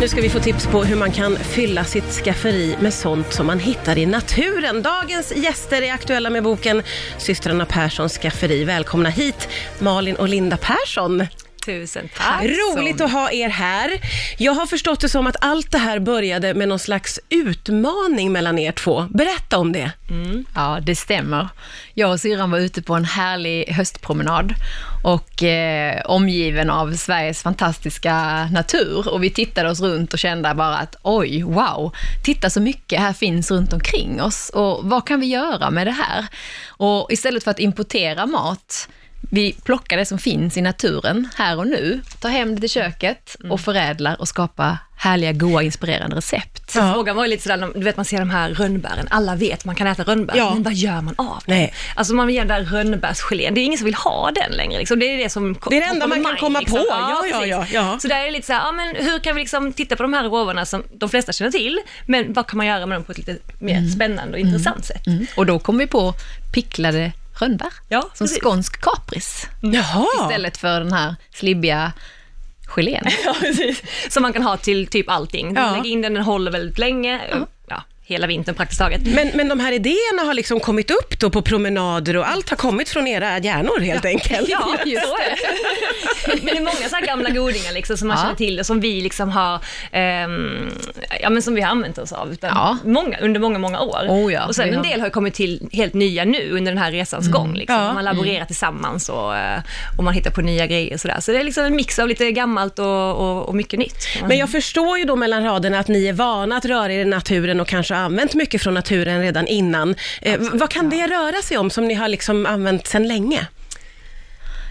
Nu ska vi få tips på hur man kan fylla sitt skafferi med sånt som man hittar i naturen. Dagens gäster är aktuella med boken Systrarna Perssons skafferi. Välkomna hit, Malin och Linda Persson. Tusen tack. Roligt att ha er här. Jag har förstått det som att allt det här började med någon slags utmaning mellan er två. Berätta om det. Ja, det stämmer. Jag och syrran var ute på en härlig höstpromenad och eh, omgiven av Sveriges fantastiska natur och vi tittade oss runt och kände bara att oj, wow, titta så mycket här finns runt omkring oss och vad kan vi göra med det här? Och istället för att importera mat vi plockar det som finns i naturen här och nu, tar hem det till köket och förädlar och skapar härliga, goda, inspirerande recept. Ja. Frågan var ju lite sådär, du vet man ser de här rönnbären, alla vet man kan äta rönnbär, Ja. men vad gör man av dem? Nej. Alltså man vill göra den där rönnbärsgelén, det är ingen som vill ha den längre liksom. det är det som Det är det enda man kan komma liksom. på. Ja, ja, ja, ja. Så där är det lite såhär, ja men hur kan vi liksom titta på de här råvarorna som de flesta känner till, men vad kan man göra med dem på ett lite mer spännande och intressant sätt? Mm. Och då kom vi på picklade rönnbär, Ja, som precis. skånsk kapris, Jaha. istället för den här slibbiga gelén. Ja, precis. Som man kan ha till typ allting. Ja. Lägg in den, den håller väldigt länge, ja, hela vintern praktiskt taget. Men, men de här idéerna har liksom kommit upp då på promenader och allt har kommit från era hjärnor helt enkelt. Ja, Just det. Men det är många så här gamla godingar liksom, som man Ja. känner till och som vi liksom har, ehm, ja, men som vi har använt oss av Ja. många, under många, många år. Oh ja, och sen en del har kommit till helt nya nu under den här resans gång. Liksom. Ja. Man laborerar tillsammans och, eh, och man hittar på nya grejer. och Sådär. Så det är liksom en mix av lite gammalt och, och, och mycket nytt. man Men jag förstår ju då mellan raderna att ni är vana att röra er i naturen och kanske använt mycket från naturen redan innan. Eh, vad kan det röra sig om som ni har liksom använt sedan länge?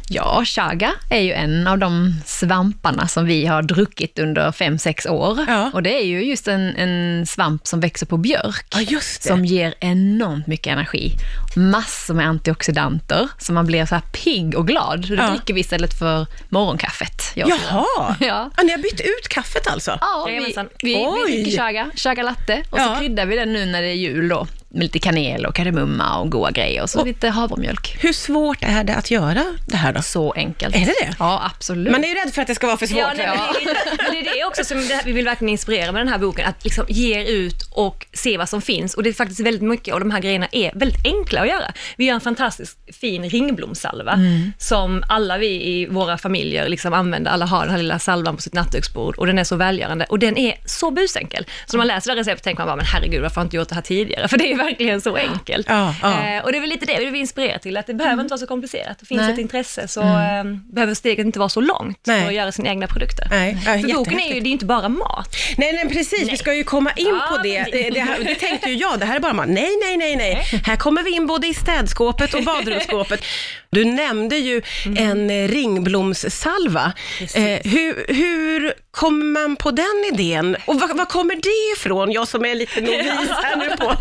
Ja, chaga är ju en av de svamparna som vi har druckit under fem sex år. Ja. Och det är ju just en, en svamp som växer på björk. Ja, just det. Som ger enormt mycket energi. Massor med antioxidanter, så man blir så här pigg och glad. Det Ja. dricker vi istället för morgonkaffet. jag. Jaha, Ja. ja, ni har bytt ut kaffet alltså? Ja, vi, vi, vi dricker chaga, chaga latte och Ja. så kryddar vi den nu när det är jul då, med lite kanel och kardemumma och goda grejer och så lite havremjölk. Hur svårt är det att göra det här då? Så enkelt. Är det det? Ja, absolut. Man är ju rädd för att det ska vara för svårt. Ja, nej, men det, är lite, men det är det också som vi vill verkligen inspirera med den här boken, att liksom ge ut och se vad som finns. Och det är faktiskt väldigt mycket av de här grejerna är väldigt enkla att göra. Vi gör en fantastiskt fin ringblomssalva som alla vi i våra familjer liksom använder. Alla har den här lilla salvan på sitt nattduksbord och den är så välgörande och den är så busenkel. Så när man läser det här receptet tänker man bara, men herregud, varför har jag inte gjort det här tidigare? För det är verkligen så enkelt. Ja, ja. Eh, och det är väl lite det vi vill inspirera till, att det behöver inte vara så komplicerat. Det finns Nej. ett intresse så eh, behöver steget inte vara så långt Nej. för att göra sina egna produkter. Nej, ja, För boken är ju, det är inte bara mat. Nej, nej precis. Vi ska ju komma in Ja, på det. Det, det- här, det tänkte ju jag. Det här är bara man. Nej, nej, nej, nej. Här kommer vi in både i städskåpet och badrumsskåpet. Du nämnde ju en eh, ringblomssalva. Eh, hur, hur kommer man på den idén? Och var, var kommer det ifrån? Jag som är lite novis här nu på,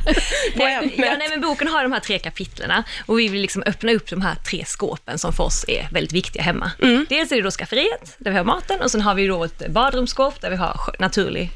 på ämnet. ja, nej, men boken har de här tre kapitlerna och vi vill liksom öppna upp de här tre skåpen som för oss är väldigt viktiga hemma. Mm. Dels är det då skafferiet, där vi har maten, och sen har vi då ett badrumsskåp där vi har naturlig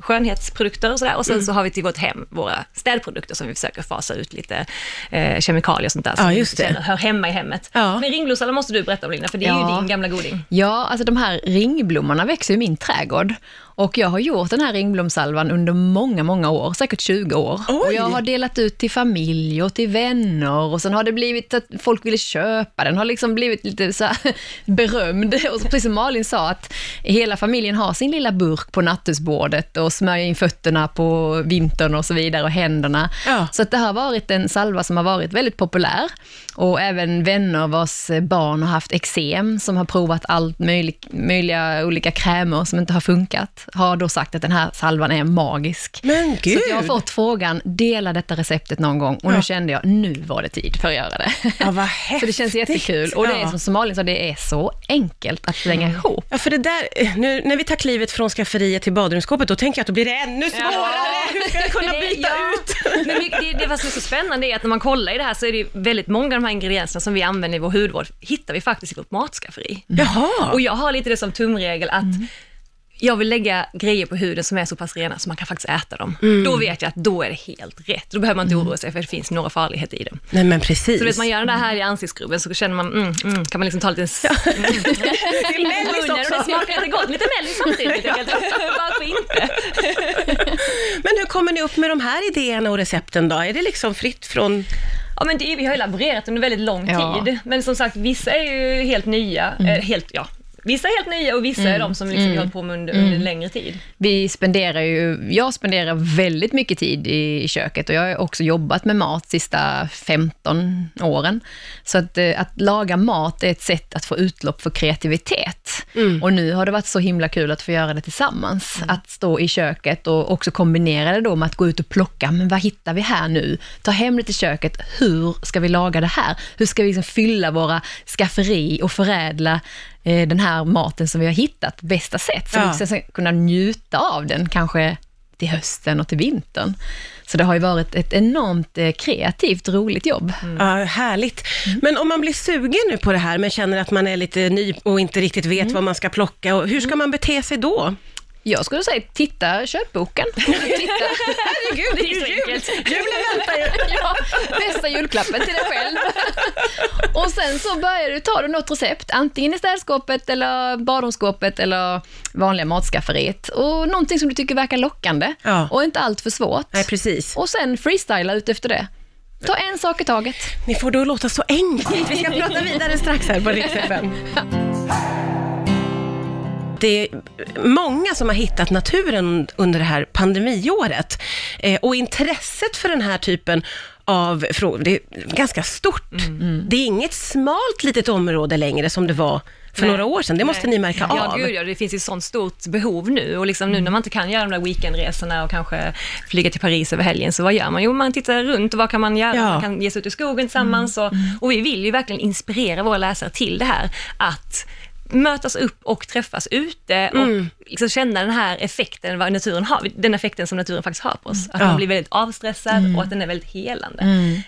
skönhetsprodukter och sådär. Och sen Mm. så har vi till vårt hem våra städprodukter som vi försöker fasa ut lite eh, kemikalier och sånt där Ja, som just känner hör hemma i hemmet. Ja. Men ringblomssalva måste du berätta om Linda, för det är Ja. ju din gamla goding. Ja, alltså de här ringblommorna växer i min trädgård. Och jag har gjort den här ringblomsalvan under många, många år, säkert 20 år. Oj. Och jag har delat ut till familj och till vänner och sen har det blivit att folk ville köpa den, har liksom blivit lite så berömd. Och precis som Malin sa, att hela familjen har sin lilla burk på nattduksbordet och smörjer in fötterna på vintern och så vidare och händerna. Ja. Så det har varit en salva som har varit väldigt populär. Och även vänner vars barn har haft eksem, som har provat allt möjligt, möjliga olika krämer som inte har funkat, har då sagt att den här salvan är magisk. Men Så gud! att jag har fått frågan, dela detta receptet någon gång. Och Ja. nu kände jag, nu var det tid för att göra det. Ja, vad häftigt. Så det känns jättekul. Och det är Ja. som Malin sa, det är så enkelt att slänga ihop. Ja, för det där, nu när vi tar klivet från skafferiet till badrumsskåpet, då tänker jag att då blir det ännu svårare. Hur ska jag kunna byta ja. ut? Men det, det vad som är så spännande är att när man kollar i det här så är det väldigt många av de här ingredienserna som vi använder i vår hudvård, hittar vi faktiskt i vårt matskafferi. Jaha. Och jag har lite det som tumregel att jag vill lägga grejer på huden som är så pass rena så man kan faktiskt äta dem. Mm. Då vet jag att då är det helt rätt. Då behöver man inte oroa sig för att det finns några farligheter i dem. Nej men precis. Så vet man gör den där härliga ansiktsskrubben så känner man, mm, mm, kan man liksom ta lite... Mm. Det är mellis Munnen och också. det smakar lite gott, lite mellis samtidigt. Varför inte? Men hur kommer ni upp med de här idéerna och recepten då? Är det liksom fritt från... Ja men det, vi har ju laborerat under väldigt lång Ja. tid. Men som sagt, vissa är ju helt nya. Eh, helt, ja. Vissa är helt nya och vissa är de som liksom vi har hållit på med under, under en längre tid. Vi spenderar ju, jag spenderar väldigt mycket tid i, köket och jag har också jobbat med mat sista 15 åren. Så att, eh, att laga mat är ett sätt att få utlopp för kreativitet. Och nu har det varit så himla kul att få göra det tillsammans. Att stå i köket och också kombinera det då med att gå ut och plocka, men vad hittar vi här nu? Ta hem det till köket, hur ska vi laga det här? Hur ska vi liksom fylla våra skafferi och förädla den här maten som vi har hittat på bästa sätt, så Ja. vi ska kunna njuta av den kanske till hösten och till vintern. Så det har ju varit ett enormt eh, kreativt, roligt jobb. Ja, härligt. Men om man blir sugen nu på det här, men känner att man är lite ny och inte riktigt vet vad man ska plocka, och hur ska man bete sig då? Jag skulle säga, titta köpboken. titta. Herregud, det är ju jul. Julen väntar ju. ja, bästa julklappen till dig själv. och sen så börjar du, tar du något recept, antingen i städskåpet eller badrumsskåpet eller vanliga matskafferiet. Och någonting som du tycker verkar lockande Ja. och inte allt för svårt. Nej, precis. Och sen freestyla ut efter det. Ta en sak i taget. Ni får det att låta så enkelt. Vi ska prata vidare strax här på Rix FM. Det är många som har hittat naturen under det här pandemiåret. Eh, och intresset för den här typen av frågor, det är ganska stort. Det är inget smalt litet område längre som det var för Nej. några år sedan. Det måste ni märka Ja, av. gud ja. Det finns ju sånt stort behov nu och liksom nu när man inte kan göra de där weekendresorna och kanske flyga till Paris över helgen, så vad gör man? Jo, man tittar runt och vad kan man göra? Ja. Man kan ge sig ut i skogen tillsammans och, och vi vill ju verkligen inspirera våra läsare till det här att mötas upp och träffas ute och liksom känna den här effekten, vad naturen har, den effekten som naturen faktiskt har på oss. Att Ja. man blir väldigt avstressad och att den är väldigt helande.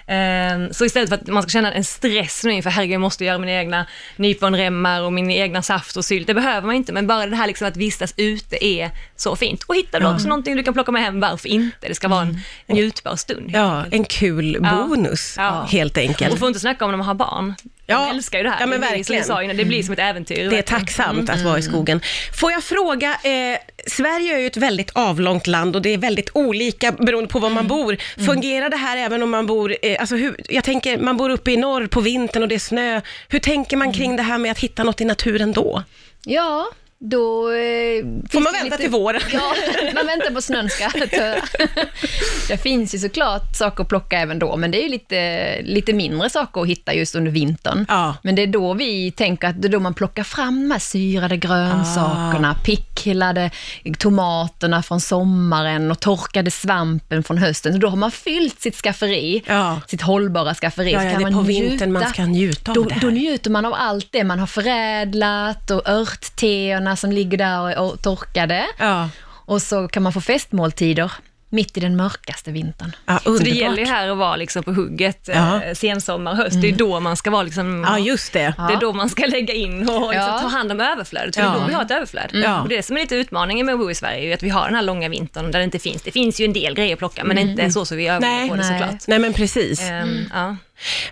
Ehm, så istället för att man ska känna en stress nu inför, herregud jag måste göra mina egna nyponremmar och min egna saft och sylt, det behöver man inte, men bara det här liksom att vistas ute är så fint. Och hittar du också någonting du kan plocka med hem, varför inte? Det ska vara en njutbar stund. Ja, en kul Ja. bonus Ja. helt enkelt. Och får inte snacka om när man har barn. Ja. De älskar ju det här. Ja, men som verkligen. sa innan, det blir som ett äventyr. Det är verkligen. tacksamt att vara i skogen. Får jag fråga, eh, Sverige är ju ett väldigt avlångt land och det är väldigt olika beroende på var man bor. Fungerar det här även om man bor, eh, alltså hur, jag tänker man bor uppe i norr på vintern och det är snö. Hur tänker man kring det här med att hitta något i naturen då? Ja, då... Eh, Får man vänta lite- till våren? Ja, man väntar på snön ska. Det finns ju såklart saker att plocka även då, men det är lite, lite mindre saker att hitta just under vintern. Ja. Men det är då vi tänker att det är då man plockar fram de här syrade grönsakerna, Ah. picklade tomaterna från sommaren och torkade svampen från hösten. Så då har man fyllt sitt skafferi, Ja. sitt hållbara skafferi. Ja, Så ja, kan det är man på vintern man njuta. ska njuta av då, det här. Då njuter man av allt det man har förädlat och örtteerna som ligger där och är torkade. Ja, Och så kan man få festmåltider mitt i den mörkaste vintern. ja Så det gäller ju här att vara liksom på hugget Ja. eh, sensommar, höst. Det är då man ska vara liksom... Ja, just det. Det är då man ska lägga in och liksom Ja. ta hand om överflödet, för det Ja. är då vi har ett överflöd. Ja. Och det som är lite utmaningen med att bo i Sverige är att vi har den här långa vintern där det inte finns, det finns ju en del grejer att plocka, men inte så som vi övar Nej. på det Nej. såklart. Nej men precis. Ehm, ja.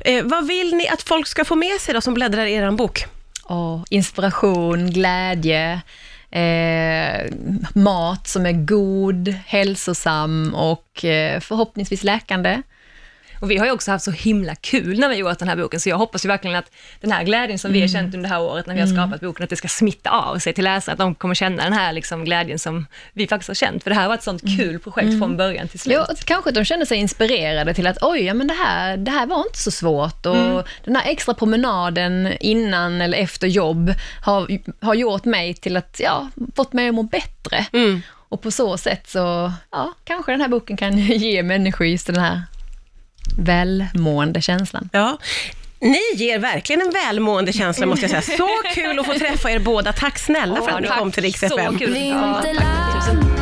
Eh, vad vill ni att folk ska få med sig då som bläddrar i er bok? Oh, inspiration, glädje, eh, mat som är god, hälsosam och eh, förhoppningsvis läkande. Och vi har ju också haft så himla kul när vi gjort den här boken, så jag hoppas ju verkligen att den här glädjen som vi har känt under det här året när vi har skapat boken, att det ska smitta av sig till läsare, att de kommer känna den här liksom glädjen som vi faktiskt har känt. För det här var ett sånt kul projekt från början till slut. Ja, kanske de känner sig inspirerade till att oj, ja, men det, här, det här var inte så svårt. Och den här extra promenaden innan eller efter jobb har, har gjort mig till att, ja, fått mig att må bättre. Och på så sätt så, ja, kanske den här boken kan ge människor just den här välmående känslan. Ja. Ni ger verkligen en välmående känsla måste jag säga. Så kul att få träffa er båda. Tack snälla för att ni kom till Rix så FM. kul. Ja, Vinterland